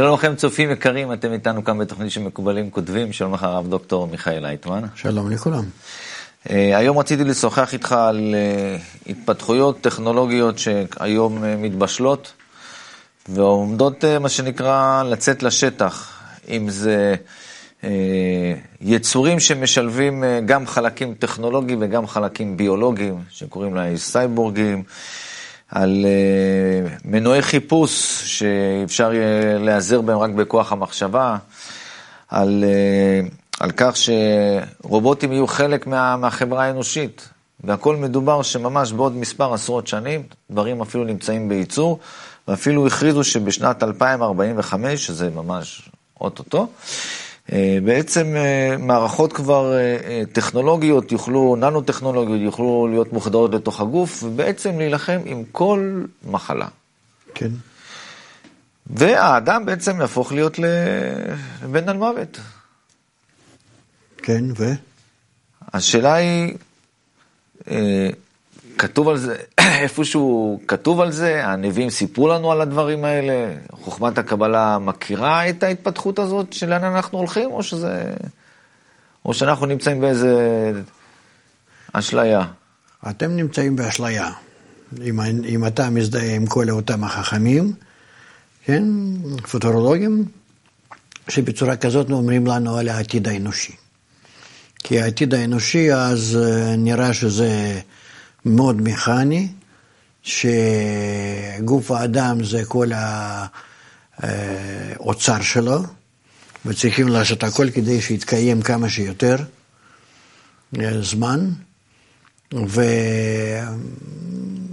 שלום לכם צופים יקרים, אתם איתנו כאן בתוכנית של מקובלים כותבים, שלום לך הרב דוקטור מיכאל אייטמן. שלום לכולם. אה, היום רציתי לשוחח איתך על אה, התפתחויות טכנולוגיות שהיום אה, מתבשלות ועומדות, מה שנקרא, לצאת לשטח, אם זה יצורים שמשלבים גם חלקים טכנולוגיים וגם חלקים ביולוגיים, שקוראים להם סייבורגים. על אה, מנועי חיפוש שאפשר להיעזר בהם רק בכוח המחשבה, על, אה, על כך שרובוטים יהיו חלק מה, מהחברה האנושית, והכל מדובר שממש בעוד מספר עשרות שנים, דברים אפילו נמצאים בייצור, ואפילו הכריזו שבשנת 2045, שזה ממש אוטוטו, בעצם אה, מערכות כבר אה, טכנולוגיות יוכלו, ננו-טכנולוגיות יוכלו להיות מוחדרות לתוך הגוף, ובעצם להילחם עם כל מחלה. כן. והאדם בעצם יהפוך להיות לבן על מוות. כן, ו? השאלה היא, כתוב על זה, איפשהו כתוב על זה, הנביאים סיפרו לנו על הדברים האלה, חוכמת הקבלה מכירה את ההתפתחות הזאת של לאן אנחנו הולכים, או שזה... או שאנחנו נמצאים באיזה אשליה? אתם נמצאים באשליה. אם, אם אתה מזדהה עם כל אותם החכמים, כן, פוטרולוגים, שבצורה כזאת אומרים לנו על העתיד האנושי. כי העתיד האנושי אז אה, נראה שזה מאוד מכני, שגוף האדם זה כל האוצר שלו, וצריכים לעשות הכל כדי שיתקיים כמה שיותר אה, זמן.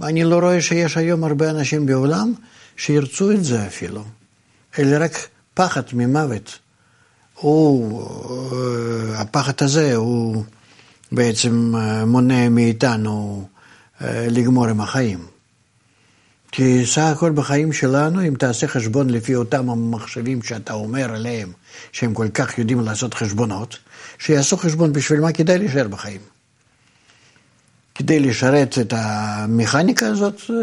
ואני לא רואה שיש היום הרבה אנשים בעולם שירצו את זה אפילו, אלא רק פחד ממוות. הוא, אה, הפחד הזה הוא בעצם אה, מונע מאיתנו אה, לגמור עם החיים. כי סך הכל בחיים שלנו, אם תעשה חשבון לפי אותם המחשבים שאתה אומר עליהם, שהם כל כך יודעים לעשות חשבונות, שיעשו חשבון בשביל מה כדאי להישאר בחיים. כדי לשרת את המכניקה הזאת, אה,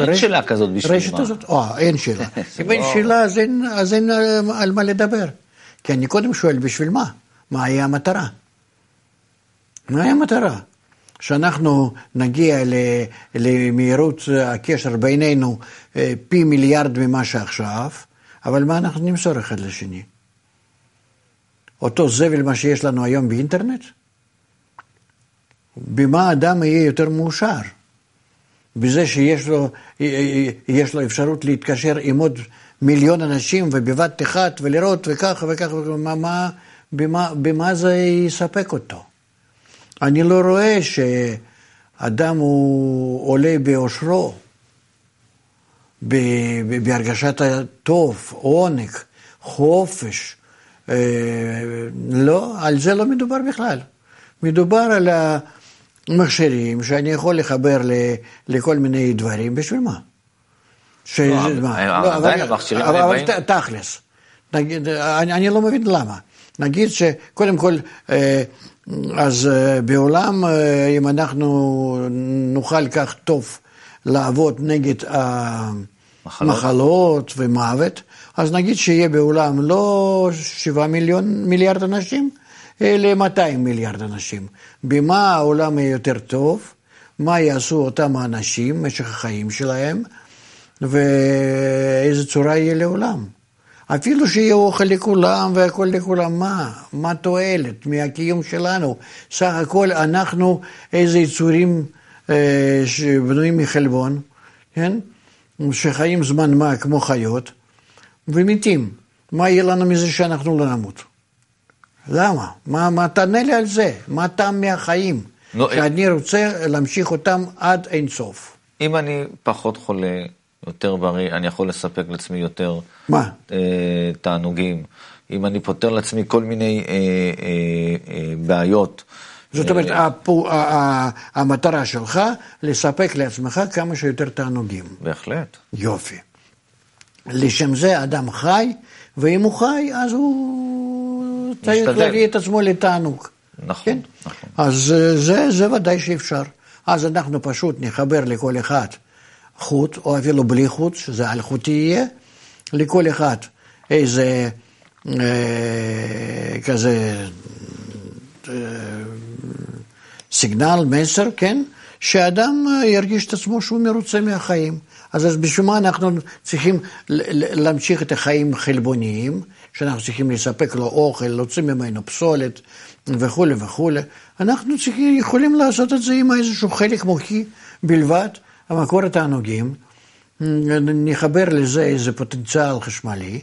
אין רש... שאלה כזאת בשביל רשת מה. הזאת, או, אין שאלה. אם אין שאלה, אז אין, אז אין על מה לדבר. כי אני קודם שואל, בשביל מה? מה היה המטרה? מה היה המטרה? שאנחנו נגיע למהירות הקשר בינינו אה, פי מיליארד ממה שעכשיו, אבל מה אנחנו נמסור אחד לשני? אותו זבל מה שיש לנו היום באינטרנט? במה אדם יהיה יותר מאושר? בזה שיש לו, יש לו אפשרות להתקשר עם עוד מיליון אנשים ובבת אחת ולראות וככה וככה, מה, מה, במה, במה זה יספק אותו? אני לא רואה שאדם הוא עולה באושרו, בהרגשת הטוב, עונג, חופש. אה, לא, על זה לא מדובר בכלל. מדובר על המכשירים שאני יכול לחבר לכל מיני דברים, בשביל מה? אבל תכלס, אני לא מבין למה. נגיד שקודם כל אה, אז אה, בעולם, אה, אם אנחנו נוכל כך טוב לעבוד נגד המחלות ומוות, אז נגיד שיהיה בעולם לא 7 מיליון, מיליארד אנשים, אלא 200 מיליארד אנשים. במה העולם יהיה יותר טוב? מה יעשו אותם האנשים, משך החיים שלהם, ואיזה צורה יהיה לעולם. אפילו שיהיה אוכל לכולם והכל לכולם, מה? מה תועלת מהקיום שלנו? סך הכל אנחנו איזה יצורים אה, שבנויים מחלבון, כן? שחיים זמן מה כמו חיות, ומתים. מה יהיה לנו מזה שאנחנו לא נמות? למה? מה, מה תענה לי על זה? מה טעם מהחיים? לא, שאני רוצה להמשיך אותם עד אין סוף. אם אני פחות חולה, יותר בריא, אני יכול לספק לעצמי יותר מה? אה, תענוגים. אם אני פותר לעצמי כל מיני אה, אה, אה, בעיות. זאת אומרת, אה, הפו, המטרה שלך לספק לעצמך כמה שיותר תענוגים. בהחלט. יופי. לשם זה אדם חי, ואם הוא חי, אז הוא צריך להביא את עצמו לתענוג. נכון, כן? נכון. אז אה, זה, זה ודאי שאפשר. אז אנחנו פשוט נחבר לכל אחד חוט, או אפילו בלי חוט, שזה אלחוטי יהיה, לכל אחד איזה אה, כזה אה, סיגנל, מסר, כן? שאדם אה, ירגיש את עצמו שהוא מרוצה מהחיים. אז, אז בשביל מה אנחנו צריכים להמשיך את החיים החלבוניים, שאנחנו צריכים לספק לו אוכל, להוציא ממנו פסולת וכולי וכולי. אנחנו צריכים, יכולים לעשות את זה עם איזשהו חלק מוחי בלבד, המקור התענוגים, נחבר לזה איזה פוטנציאל חשמלי,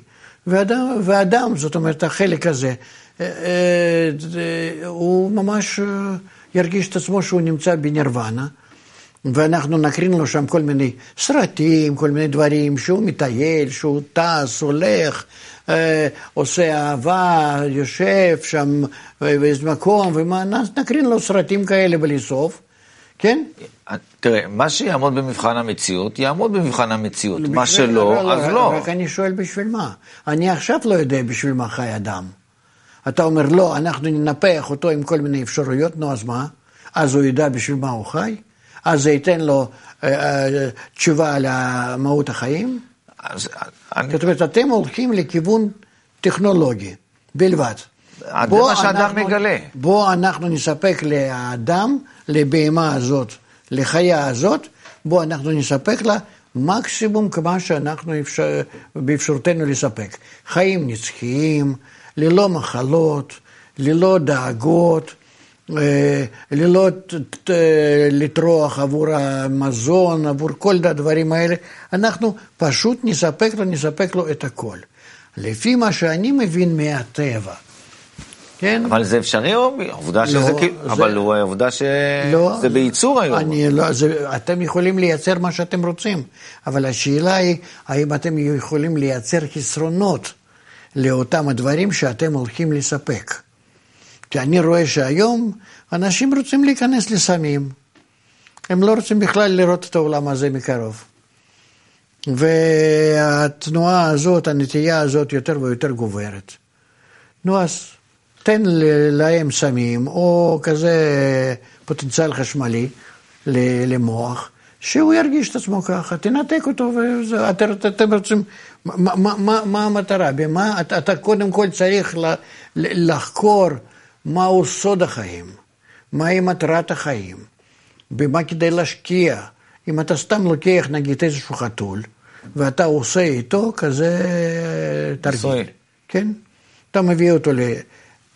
ואדם, ואדם, זאת אומרת, החלק הזה, אה, אה, הוא ממש ירגיש את עצמו שהוא נמצא בנירוונה. ואנחנו נקרין לו שם כל מיני סרטים, כל מיני דברים, שהוא מטייל, שהוא טס, הולך, אה, עושה אהבה, יושב שם באיזה מקום, ונקרין לו סרטים כאלה בלי סוף, כן? תראה, מה שיעמוד במבחן המציאות, יעמוד במבחן המציאות. מה שלא, לא, לא, אז לא. לא. רק אני שואל בשביל מה. אני עכשיו לא יודע בשביל מה חי אדם. אתה אומר, לא, אנחנו ננפח אותו עם כל מיני אפשרויות, נו, אז מה? אז הוא ידע בשביל מה הוא חי? אז זה ייתן לו אה, אה, תשובה על מהות החיים? אז, אני... זאת אומרת, אתם הולכים לכיוון טכנולוגי בלבד. זה מה שאדם מגלה. בואו אנחנו נספק לאדם, לבהמה הזאת, לחיה הזאת, בואו אנחנו נספק לה מקסימום כמה שאנחנו אפשר, באפשרותנו לספק. חיים נצחיים, ללא מחלות, ללא דאגות, אה, ללא לטרוח עבור המזון, עבור כל הדברים האלה, אנחנו פשוט נספק לו, נספק לו את הכל. לפי מה שאני מבין מהטבע. כן? אבל זה אפשרי או עובדה שזה לא, כאילו, זה... אבל הוא העובדה שזה לא, בייצור היום. אני לא, זה, אתם יכולים לייצר מה שאתם רוצים, אבל השאלה היא, האם אתם יכולים לייצר חסרונות לאותם הדברים שאתם הולכים לספק. כי אני רואה שהיום אנשים רוצים להיכנס לסמים. הם לא רוצים בכלל לראות את העולם הזה מקרוב. והתנועה הזאת, הנטייה הזאת יותר ויותר גוברת. נו אז תן להם סמים או כזה פוטנציאל חשמלי למוח, שהוא ירגיש את עצמו ככה, תנתק אותו, ואתם רוצים, מה, מה, מה המטרה? במה, אתה, אתה קודם כל צריך לחקור מהו סוד החיים, מהי מטרת החיים, במה כדאי להשקיע. אם אתה סתם לוקח נגיד איזשהו חתול, ואתה עושה איתו כזה תרגיל, כן? אתה מביא אותו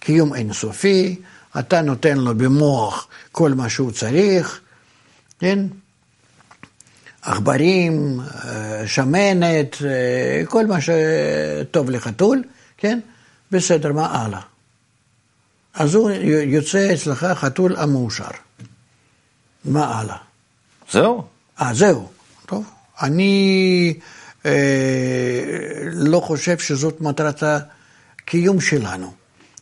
לקיום אינסופי, אתה נותן לו במוח כל מה שהוא צריך, כן? עכברים, אה, שמנת, אה, כל מה שטוב לחתול, כן? בסדר, מה הלאה? אז הוא יוצא אצלך חתול המאושר. מה הלאה? זהו. אה, זהו. טוב. אני אה, לא חושב שזאת מטרת הקיום שלנו,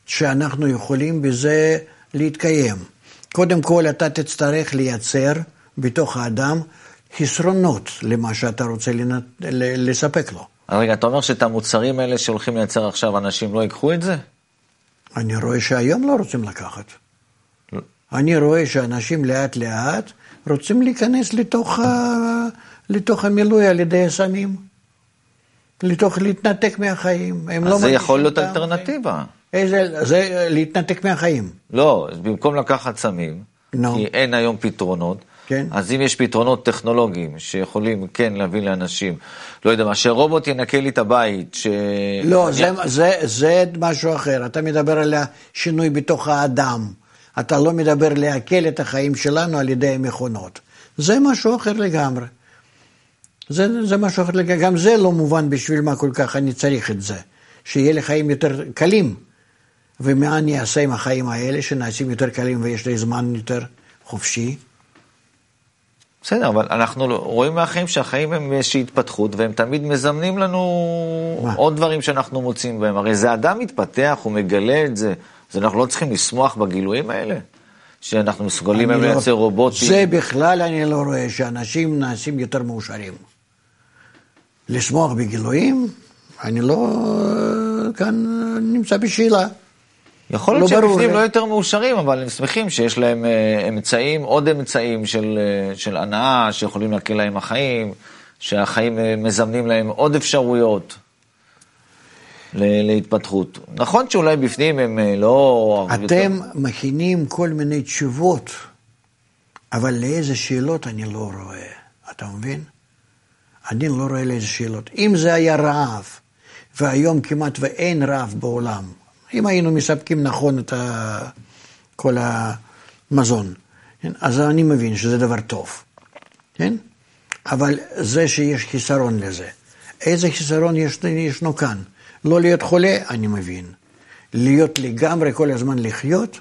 שאנחנו יכולים בזה להתקיים. קודם כל, אתה תצטרך לייצר בתוך האדם חסרונות למה שאתה רוצה לספק לו. רגע, אתה אומר שאת המוצרים האלה שהולכים לייצר עכשיו, אנשים לא ייקחו את זה? אני רואה שהיום לא רוצים לקחת. לא. אני רואה שאנשים לאט לאט רוצים להיכנס לתוך, ה... לתוך המילוי על ידי הסמים. לתוך להתנתק מהחיים. אז לא זה יכול להיות אלטרנטיבה. איזה, זה להתנתק מהחיים. לא, במקום לקחת סמים, no. כי אין היום פתרונות, כן. אז אם יש פתרונות טכנולוגיים שיכולים כן להביא לאנשים, לא יודע מה, שרובוט ינקה לי את הבית, ש... לא, אני... זה, זה, זה משהו אחר, אתה מדבר על השינוי בתוך האדם, אתה לא מדבר להקל את החיים שלנו על ידי מכונות, זה משהו אחר לגמרי. זה, זה משהו אחר לגמרי, גם זה לא מובן בשביל מה כל כך אני צריך את זה, שיהיה לי חיים יותר קלים. ומה אני אעשה עם החיים האלה שנעשים יותר קלים ויש לי זמן יותר חופשי? בסדר, אבל אנחנו רואים מהחיים שהחיים הם באיזושהי התפתחות, והם תמיד מזמנים לנו מה? עוד דברים שאנחנו מוצאים בהם. הרי זה אדם מתפתח, הוא מגלה את זה. אז אנחנו לא צריכים לשמוח בגילויים האלה? שאנחנו מסוגלים היום לא, לייצר רובוטים. זה בכלל אני לא רואה, שאנשים נעשים יותר מאושרים. לשמוח בגילויים, אני לא כאן נמצא בשאלה. יכול להיות לא שהם בפנים לא יותר מאושרים, אבל הם שמחים שיש להם אה, אמצעים, עוד אמצעים של, אה, של הנאה, שיכולים להקל להם החיים, שהחיים אה, מזמנים להם עוד אפשרויות. להתפתחות. נכון שאולי בפנים הם לא... אתם מכינים כל מיני תשובות, אבל לאיזה שאלות אני לא רואה, אתה מבין? אני לא רואה לאיזה שאלות. אם זה היה רעב, והיום כמעט ואין רעב בעולם, אם היינו מספקים נכון את. כל המזון, כן? אז אני מבין שזה דבר טוב, כן? אבל זה שיש חיסרון לזה. איזה חיסרון יש, ישנו כאן? לא להיות חולה, אני מבין. להיות לגמרי כל הזמן לחיות,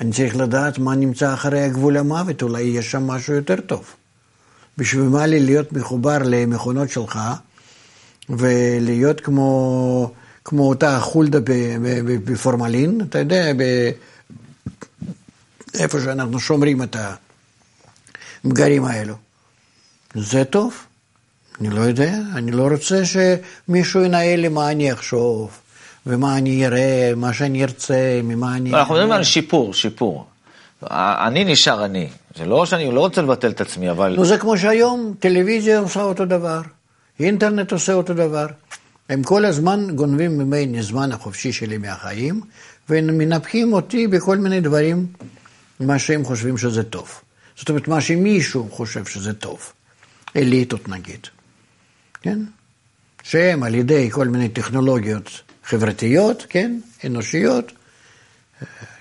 אני צריך לדעת מה נמצא אחרי הגבול המוות, אולי יש שם משהו יותר טוב. בשביל מה לי להיות מחובר למכונות שלך ולהיות כמו, כמו אותה חולדה בפורמלין, אתה יודע, ב, איפה שאנחנו שומרים את המגרים האלו. זה טוב. אני לא יודע, אני לא רוצה שמישהו ינהל לי מה אני אחשוב, ומה אני אראה, מה שאני ארצה, ממה אני... אנחנו מדברים על שיפור, שיפור. אני נשאר אני. זה לא שאני לא רוצה לבטל את עצמי, אבל... נו, זה כמו שהיום טלוויזיה עושה אותו דבר, אינטרנט עושה אותו דבר. הם כל הזמן גונבים ממני זמן החופשי שלי מהחיים, ומנפחים אותי בכל מיני דברים, מה שהם חושבים שזה טוב. זאת אומרת, מה שמישהו חושב שזה טוב. אליטות נגיד. כן? שהם על ידי כל מיני טכנולוגיות חברתיות, כן? אנושיות,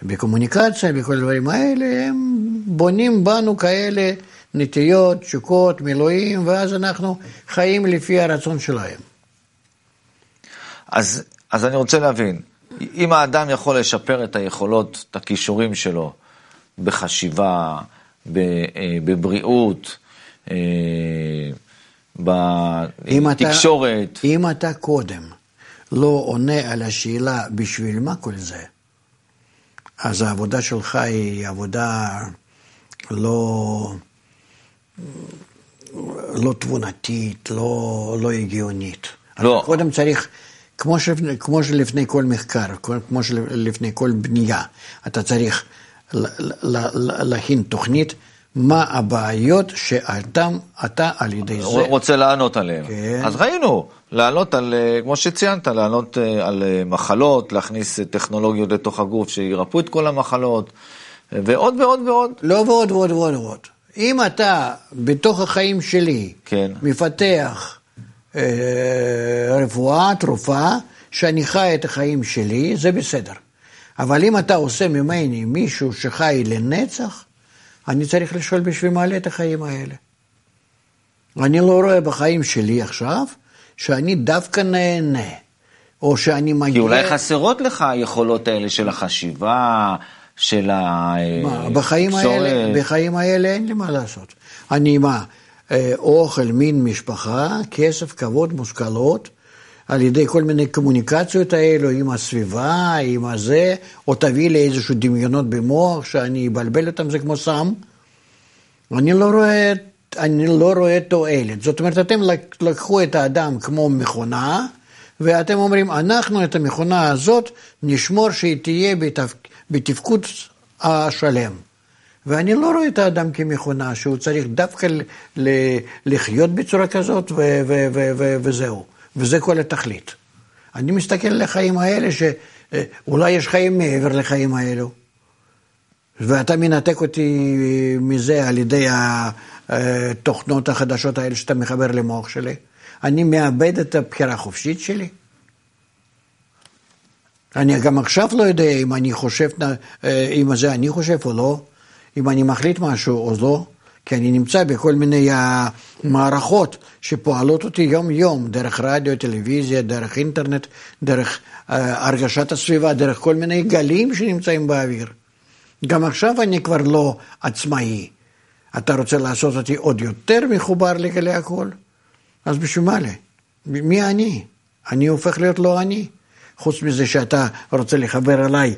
בקומוניקציה, בכל הדברים האלה, הם בונים בנו כאלה נטיות, תשוקות, מילואים, ואז אנחנו חיים לפי הרצון שלהם. אז, אז אני רוצה להבין, אם האדם יכול לשפר את היכולות, את הכישורים שלו, בחשיבה, אה, בבריאות, אה, בתקשורת. אם אם אתה קודם לא עונה על השאלה בשביל מה כל זה, אז העבודה שלך היא עבודה לא, לא תבונתית, לא, לא הגיונית. לא. קודם צריך, כמו, שלפני, כמו שלפני כל מחקר, כמו שלפני כל בנייה, אתה צריך להכין תוכנית. מה הבעיות שאדם, אתה על ידי זה... רוצה לענות עליהן. כן. אז ראינו, לענות על, אה, כמו שציינת, לענות אה, על אה, מחלות, להכניס טכנולוגיות לתוך הגוף שירפאו את כל המחלות, ועוד ועוד ועוד. לא ועוד ועוד ועוד ועוד. אם אתה בתוך החיים שלי כן. מפתח רפואה, תרופה, שאני חי את החיים שלי, זה בסדר. אבל אם אתה עושה ממני מישהו שחי לנצח, אני צריך לשאול בשביל מה את החיים האלה. אני לא רואה בחיים שלי עכשיו שאני דווקא נהנה, או שאני מגיע... כי אולי חסרות לך היכולות האלה של החשיבה, של ה... מה, בחיים האלה, בחיים האלה אין לי מה לעשות. אני מה, אה, אוכל, מין, משפחה, כסף, כבוד, מושכלות, על ידי כל מיני קומוניקציות האלו עם הסביבה, עם הזה, או תביא לי איזשהו דמיונות במוח שאני אבלבל אותם, זה כמו סם. אני לא רואה, אני לא רואה תועלת. זאת אומרת, אתם לקחו את האדם כמו מכונה, ואתם אומרים, אנחנו את המכונה הזאת נשמור שהיא תהיה בתפ... בתפקוד השלם. ואני לא רואה את האדם כמכונה, שהוא צריך דווקא לחיות בצורה כזאת, ו- ו- ו- וזהו. וזה כל התכלית. אני מסתכל על החיים האלה, שאולי יש חיים מעבר לחיים האלו. ואתה מנתק אותי מזה על ידי התוכנות החדשות האלה שאתה מחבר למוח שלי. אני מאבד את הבחירה החופשית שלי. אני גם עכשיו לא יודע אם אני חושב, אם זה אני חושב או לא, אם אני מחליט משהו או לא. כי אני נמצא בכל מיני מערכות שפועלות אותי יום-יום, דרך רדיו, טלוויזיה, דרך אינטרנט, דרך uh, הרגשת הסביבה, דרך כל מיני גלים שנמצאים באוויר. גם עכשיו אני כבר לא עצמאי. אתה רוצה לעשות אותי עוד יותר מחובר לגלי הכל? אז בשביל מה לי? מי אני? אני הופך להיות לא אני. חוץ מזה שאתה רוצה לחבר אליי אה,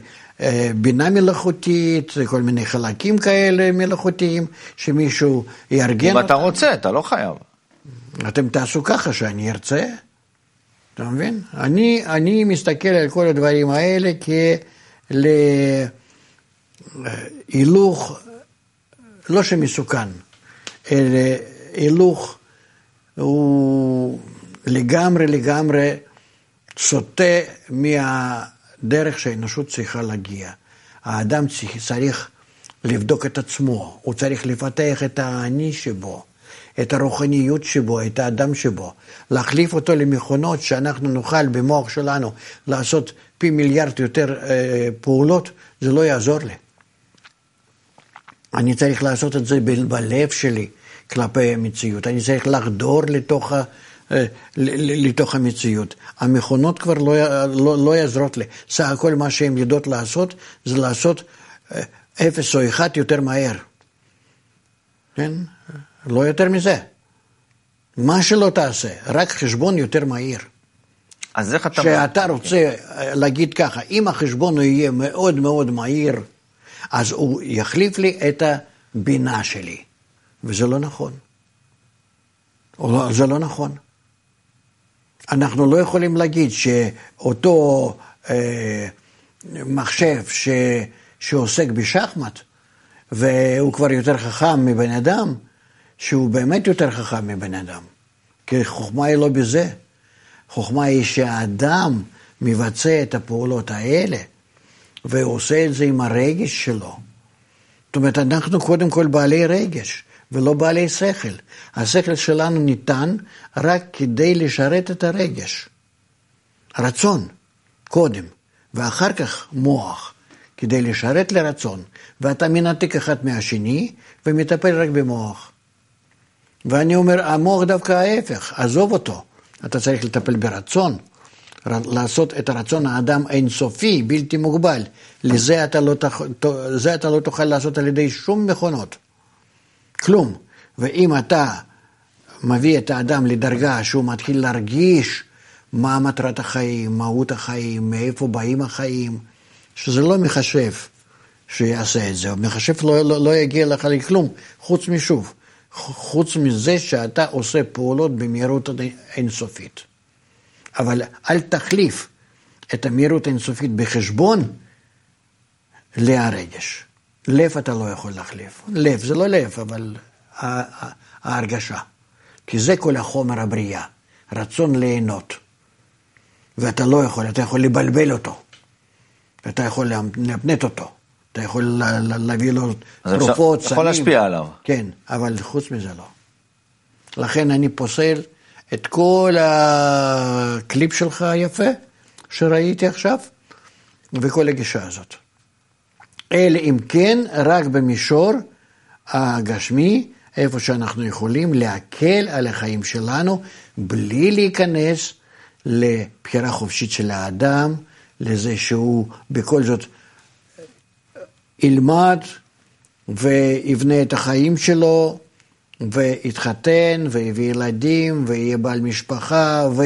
בינה מלאכותית, כל מיני חלקים כאלה מלאכותיים, שמישהו יארגן אותם. אם אתה רוצה, אתה לא חייב. אתם תעשו ככה שאני ארצה, אתה מבין? אני, אני מסתכל על כל הדברים האלה כהילוך, לא שמסוכן, אלא הילוך הוא לגמרי לגמרי סוטה מהדרך שהאנושות צריכה להגיע. האדם צריך לבדוק את עצמו, הוא צריך לפתח את האני שבו, את הרוחניות שבו, את האדם שבו, להחליף אותו למכונות שאנחנו נוכל במוח שלנו לעשות פי מיליארד יותר אה, פעולות, זה לא יעזור לי. אני צריך לעשות את זה בלב שלי כלפי המציאות, אני צריך לחדור לתוך, ה, לתוך המציאות. המכונות כבר לא, לא, לא יעזרות לי, סך הכל מה שהן יודעות לעשות זה לעשות אה, אפס או אחד יותר מהר. כן? לא יותר מזה. מה שלא תעשה, רק חשבון יותר מהיר. אז איך אתה... שאתה רוצה להגיד ככה, אם החשבון יהיה מאוד מאוד מהיר, אז הוא יחליף לי את הבינה שלי. וזה לא נכון. לא, זה לא נכון. אנחנו לא יכולים להגיד שאותו אה, מחשב ש, שעוסק בשחמט, והוא כבר יותר חכם מבן אדם, שהוא באמת יותר חכם מבן אדם. כי חוכמה היא לא בזה. חוכמה היא שהאדם מבצע את הפעולות האלה, והוא עושה את זה עם הרגש שלו. זאת אומרת, אנחנו קודם כל בעלי רגש, ולא בעלי שכל. השכל שלנו ניתן רק כדי לשרת את הרגש. רצון, קודם, ואחר כך מוח, כדי לשרת לרצון. ואתה מנתק אחד מהשני ומטפל רק במוח. ואני אומר, המוח דווקא ההפך, עזוב אותו. אתה צריך לטפל ברצון, לעשות את הרצון האדם אינסופי, בלתי מוגבל. לזה אתה לא, זה אתה לא תוכל לעשות על ידי שום מכונות. כלום. ואם אתה מביא את האדם לדרגה שהוא מתחיל להרגיש מה מטרת החיים, מהות החיים, מאיפה באים החיים, שזה לא מחשב שיעשה את זה, מחשב לא, לא, לא יגיע לך לכלום, חוץ משוב. חוץ מזה שאתה עושה פעולות במהירות אינסופית. אבל אל תחליף את המהירות האינסופית בחשבון להרגש. לב אתה לא יכול להחליף. לב זה לא לב, אבל ההרגשה. כי זה כל החומר הבריאה, רצון ליהנות. ואתה לא יכול, אתה יכול לבלבל אותו. ואתה יכול להפנט אותו. אתה יכול להביא לו תרופות, סמים. יכול להשפיע עליו. כן, אבל חוץ מזה לא. לכן אני פוסל את כל הקליפ שלך היפה שראיתי עכשיו, וכל הגישה הזאת. אלא אם כן, רק במישור הגשמי, איפה שאנחנו יכולים להקל על החיים שלנו, בלי להיכנס לבחירה חופשית של האדם, לזה שהוא בכל זאת ילמד ויבנה את החיים שלו, ויתחתן, ויביא ילדים, ויהיה בעל משפחה, ו...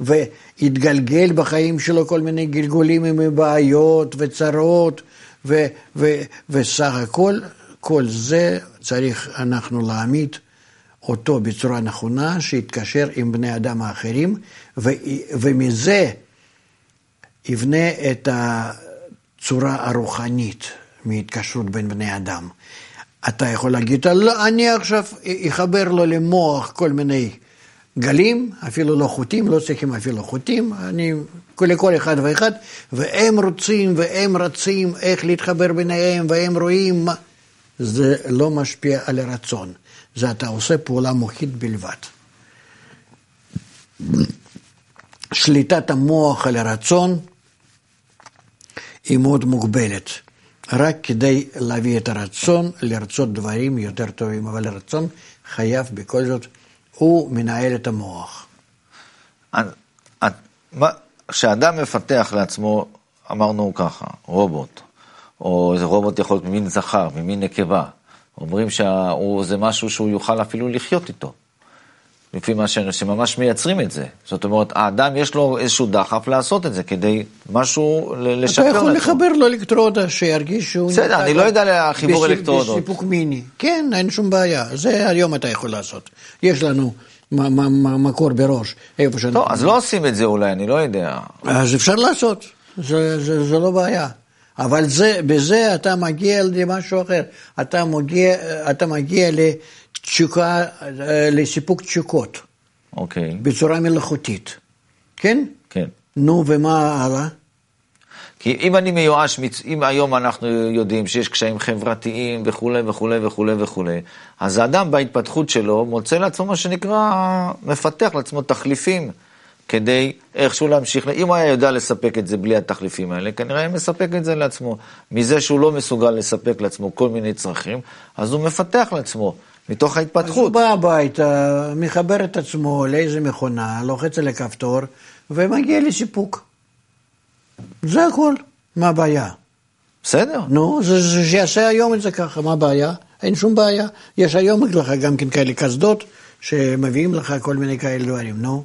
ויתגלגל בחיים שלו כל מיני גלגולים עם בעיות וצרות, ו... ו... וסך הכל, כל זה צריך אנחנו להעמיד אותו בצורה נכונה, שיתקשר עם בני אדם האחרים, ו... ומזה יבנה את הצורה הרוחנית. מהתקשרות בין בני אדם. אתה יכול להגיד, לא, אני עכשיו אחבר לו למוח כל מיני גלים, אפילו לא חוטים, לא צריכים אפילו חוטים, אני, לכל אחד ואחד, והם רוצים והם רצים איך להתחבר ביניהם, והם רואים. זה לא משפיע על הרצון, זה אתה עושה פעולה מוחית בלבד. שליטת המוח על הרצון היא מאוד מוגבלת. רק כדי להביא את הרצון לרצות דברים יותר טובים, אבל הרצון חייב בכל זאת, הוא מנהל את המוח. כשאדם מפתח לעצמו, אמרנו ככה, רובוט, או איזה רובוט יכול להיות ממין זכר, ממין נקבה, אומרים שזה משהו שהוא יוכל אפילו לחיות איתו. לפי מה שאנשים ממש מייצרים את זה. זאת אומרת, האדם יש לו איזשהו דחף לעשות את זה כדי משהו לשפר לעצמו. אתה יכול לחבר לו אלקטרודה שירגיש שהוא... בסדר, אני לא יודע על חיבור אלקטרודות. בסיפוק מיני. כן, אין שום בעיה. זה היום אתה יכול לעשות. יש לנו מקור בראש, איפה שאנחנו... לא, אז לא עושים את זה אולי, אני לא יודע. אז אפשר לעשות, זה, זה, זה לא בעיה. אבל זה, בזה אתה מגיע למשהו אחר. אתה מגיע, אתה מגיע תשוקה, אה, לסיפוק תשוקות. אוקיי. בצורה מלאכותית. כן? כן. נו, ומה הלאה? כי אם אני מיואש, אם היום אנחנו יודעים שיש קשיים חברתיים וכולי וכולי וכולי וכולי, אז האדם בהתפתחות שלו מוצא לעצמו מה שנקרא, מפתח לעצמו תחליפים כדי איכשהו להמשיך, אם הוא היה יודע לספק את זה בלי התחליפים האלה, כנראה היה מספק את זה לעצמו. מזה שהוא לא מסוגל לספק לעצמו כל מיני צרכים, אז הוא מפתח לעצמו מתוך אז הוא ההתפתחות. בא הביתה, מחבר את עצמו לאיזה מכונה, לוחץ על הכפתור, ומגיע לסיפוק. זה הכל. מה הבעיה? בסדר. נו, זה, זה שיעשה היום את זה ככה, מה הבעיה? אין שום בעיה. יש היום לך גם כן כאלה קסדות, שמביאים לך כל מיני כאלה דברים, נו.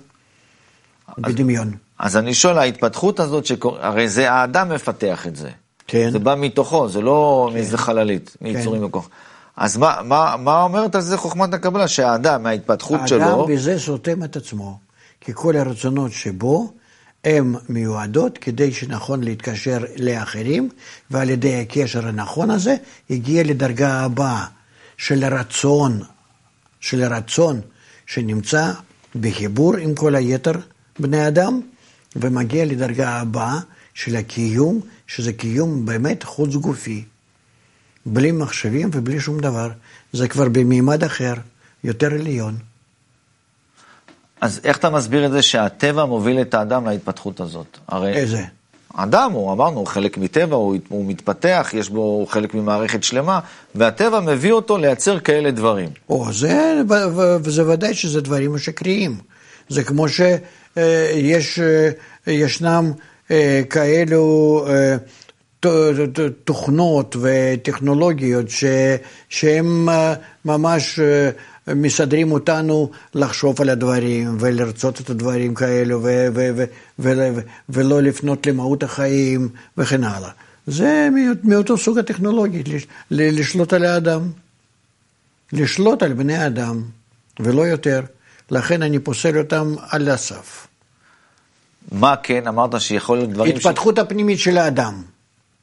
בדמיון. אז אני שואל, ההתפתחות הזאת, שקור... הרי זה האדם מפתח את זה. כן. זה בא מתוכו, זה לא מאיזה חללית, מיצורים וכוח. אז מה, מה, מה אומרת על זה חוכמת הקבלה? שהאדם, מההתפתחות האדם שלו, בזה סותם את עצמו, כי כל הרצונות שבו, הן מיועדות כדי שנכון להתקשר לאחרים, ועל ידי הקשר הנכון הזה, הגיע לדרגה הבאה של הרצון, של הרצון שנמצא בחיבור עם כל היתר בני אדם, ומגיע לדרגה הבאה של הקיום, שזה קיום באמת חוץ גופי. בלי מחשבים ובלי שום דבר. זה כבר במימד אחר, יותר עליון. אז איך אתה מסביר את זה שהטבע מוביל את האדם להתפתחות הזאת? הרי איזה? אדם, הוא אמרנו, הוא חלק מטבע, הוא, הוא מתפתח, יש בו הוא חלק ממערכת שלמה, והטבע מביא אותו לייצר כאלה דברים. או, זה, וזה ודאי שזה דברים שקריים. זה כמו שיש, ישנם אה, כאלו אה, ת- תוכנות וטכנולוגיות ש- שהם אה, ממש אה, מסדרים אותנו לחשוב על הדברים ולרצות את הדברים כאלו ו- ו- ו- ו- ו- ולא לפנות למהות החיים וכן הלאה. זה מא- מאותו סוג הטכנולוגי, לש- ל- לשלוט על האדם. לשלוט על בני אדם, ולא יותר. לכן אני פוסל אותם על הסף. מה כן? אמרת שיכול להיות דברים... ש- התפתחות הפנימית של האדם,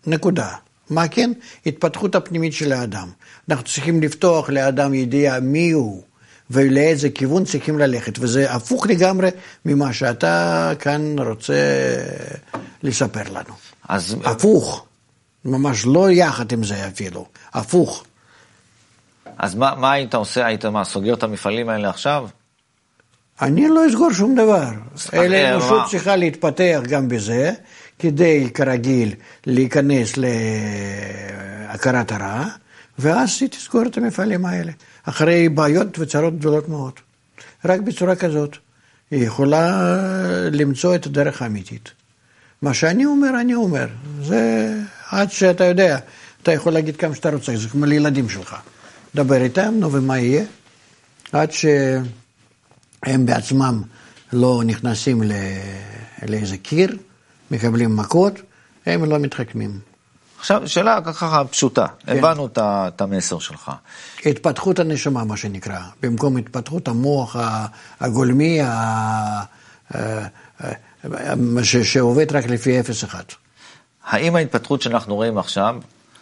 נקודה. מה כן? התפתחות הפנימית של האדם. אנחנו צריכים לפתוח לאדם ידיעה מי הוא ולאיזה כיוון צריכים ללכת, וזה הפוך לגמרי ממה שאתה כאן רוצה לספר לנו. אז הפוך, ממש לא יחד עם זה אפילו, הפוך. אז מה, מה היית עושה? היית מה, סוגר את המפעלים האלה עכשיו? אני לא אסגור שום דבר, אלא אה, האנושות מה? צריכה להתפתח גם בזה, כדי כרגיל להיכנס להכרת הרע, ואז היא תסגור את המפעלים האלה, אחרי בעיות וצרות גדולות מאוד. רק בצורה כזאת היא יכולה למצוא את הדרך האמיתית. מה שאני אומר, אני אומר. זה עד שאתה יודע, אתה יכול להגיד כמה שאתה רוצה, זה כמו לילדים שלך. דבר איתם, נו ומה יהיה? עד שהם בעצמם לא נכנסים. לאיזה קיר, מקבלים מכות, הם לא מתחכמים. עכשיו, שאלה ככה פשוטה, כן. הבנו את המסר שלך. התפתחות הנשמה, מה שנקרא, במקום התפתחות המוח הגולמי, ה- ש- שעובד רק לפי 0-1. האם ההתפתחות שאנחנו רואים עכשיו,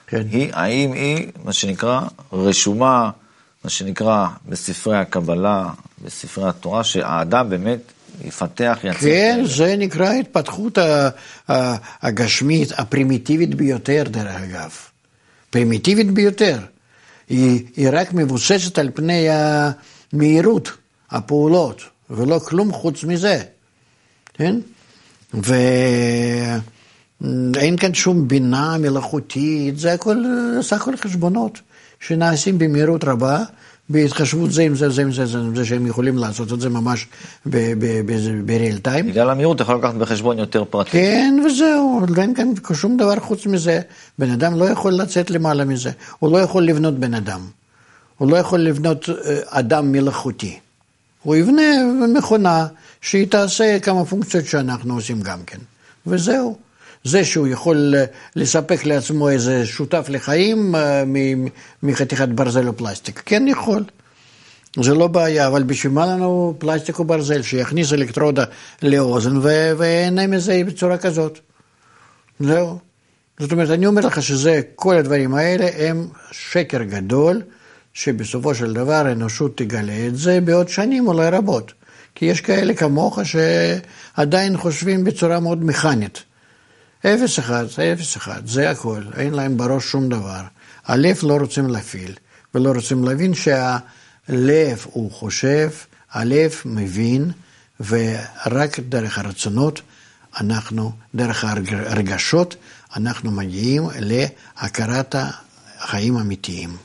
כן. היא, האם היא, מה שנקרא, רשומה, מה שנקרא, בספרי הקבלה, בספרי התורה, שהאדם באמת יפתח, יצא. כן, זה נקרא התפתחות הגשמית, הפרימיטיבית ביותר, דרך אגב. פרימיטיבית ביותר. היא, היא רק מבוססת על פני המהירות, הפעולות, ולא כלום חוץ מזה. כן? ואין כאן שום בינה מלאכותית, זה הכל, סך הכל חשבונות שנעשים במהירות רבה, בהתחשבות זה עם זה, זה עם זה, זה עם זה, שהם יכולים לעשות את זה ממש ב-real time. בגלל המהירות אתה יכול לקחת בחשבון יותר פרטים. כן, וזהו, אין כאן שום דבר חוץ מזה. בן אדם לא יכול לצאת למעלה מזה. הוא לא יכול לבנות בן אדם. הוא לא יכול לבנות אה, אדם מלאכותי. הוא יבנה מכונה שהיא תעשה כמה פונקציות שאנחנו עושים גם כן. וזהו. זה שהוא יכול אה, לספק לעצמו איזה שותף לחיים אה, מחתיכת ברזל או פלסטיק. כן יכול. זה לא בעיה, אבל בשביל מה לנו פלסטיק או ברזל שיכניס אלקטרודה לאוזן ויהנה מזה בצורה כזאת? זהו. זאת אומרת, אני אומר לך שזה, כל הדברים האלה הם שקר גדול, שבסופו של דבר האנושות תגלה את זה בעוד שנים אולי רבות. כי יש כאלה כמוך שעדיין חושבים בצורה מאוד מכנית. אפס אחד, אפס אחד, זה הכל, אין להם בראש שום דבר. הלב לא רוצים להפעיל, ולא רוצים להבין שהלב הוא חושב, הלב מבין, ורק דרך הרצונות, אנחנו, דרך הרגשות, אנחנו מגיעים להכרת החיים האמיתיים.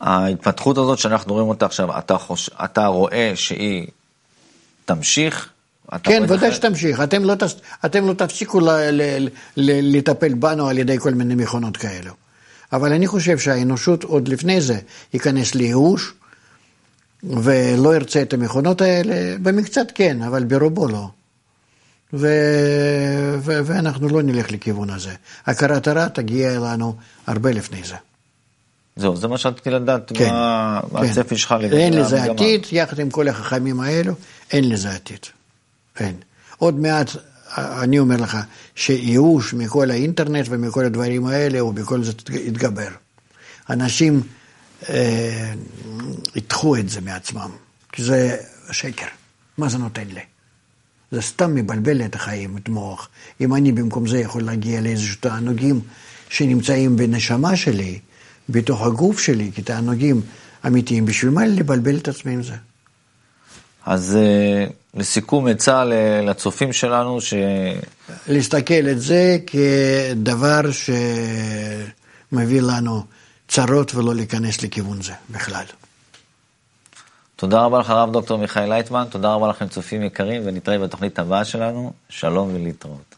ההתפתחות הזאת שאנחנו רואים אותה עכשיו, אתה, חוש... אתה רואה שהיא תמשיך? כן, ודאי שתמשיך. אתם לא, תס... אתם לא תפסיקו ל... ל... ל... לטפל בנו על ידי כל מיני מכונות כאלו. אבל אני חושב שהאנושות עוד לפני זה ייכנס לייאוש, ולא ירצה את המכונות האלה, במקצת כן, אבל ברובו לא. ו... ו... ואנחנו לא נלך לכיוון הזה. הכרת הרע תגיע אלינו הרבה לפני זה. זהו, זה מה שרציתי לדעת, כן, מה כן. הצפי שלך לגבי אין לזה עתיד, יחד עם כל החכמים האלו, אין לזה עתיד. אין. עוד מעט, אני אומר לך, שייאוש מכל האינטרנט ומכל הדברים האלה, הוא בכל זאת יתגבר. אנשים אה, ידחו את זה מעצמם, כי זה שקר. מה זה נותן לי? זה סתם מבלבל את החיים, את המוח. אם אני במקום זה יכול להגיע לאיזשהו תענוגים שנמצאים בנשמה שלי, בתוך הגוף שלי, כתענוגים אמיתיים, בשביל מה לבלבל את עצמי עם זה? אז אה, לסיכום עצה לצופים שלנו, ש... להסתכל את זה כדבר שמביא לנו צרות ולא להיכנס לכיוון זה בכלל. תודה רבה לך, הרב דוקטור מיכאל לייטמן, תודה רבה לכם, צופים יקרים, ונתראה בתוכנית הבאה שלנו. שלום ולהתראות.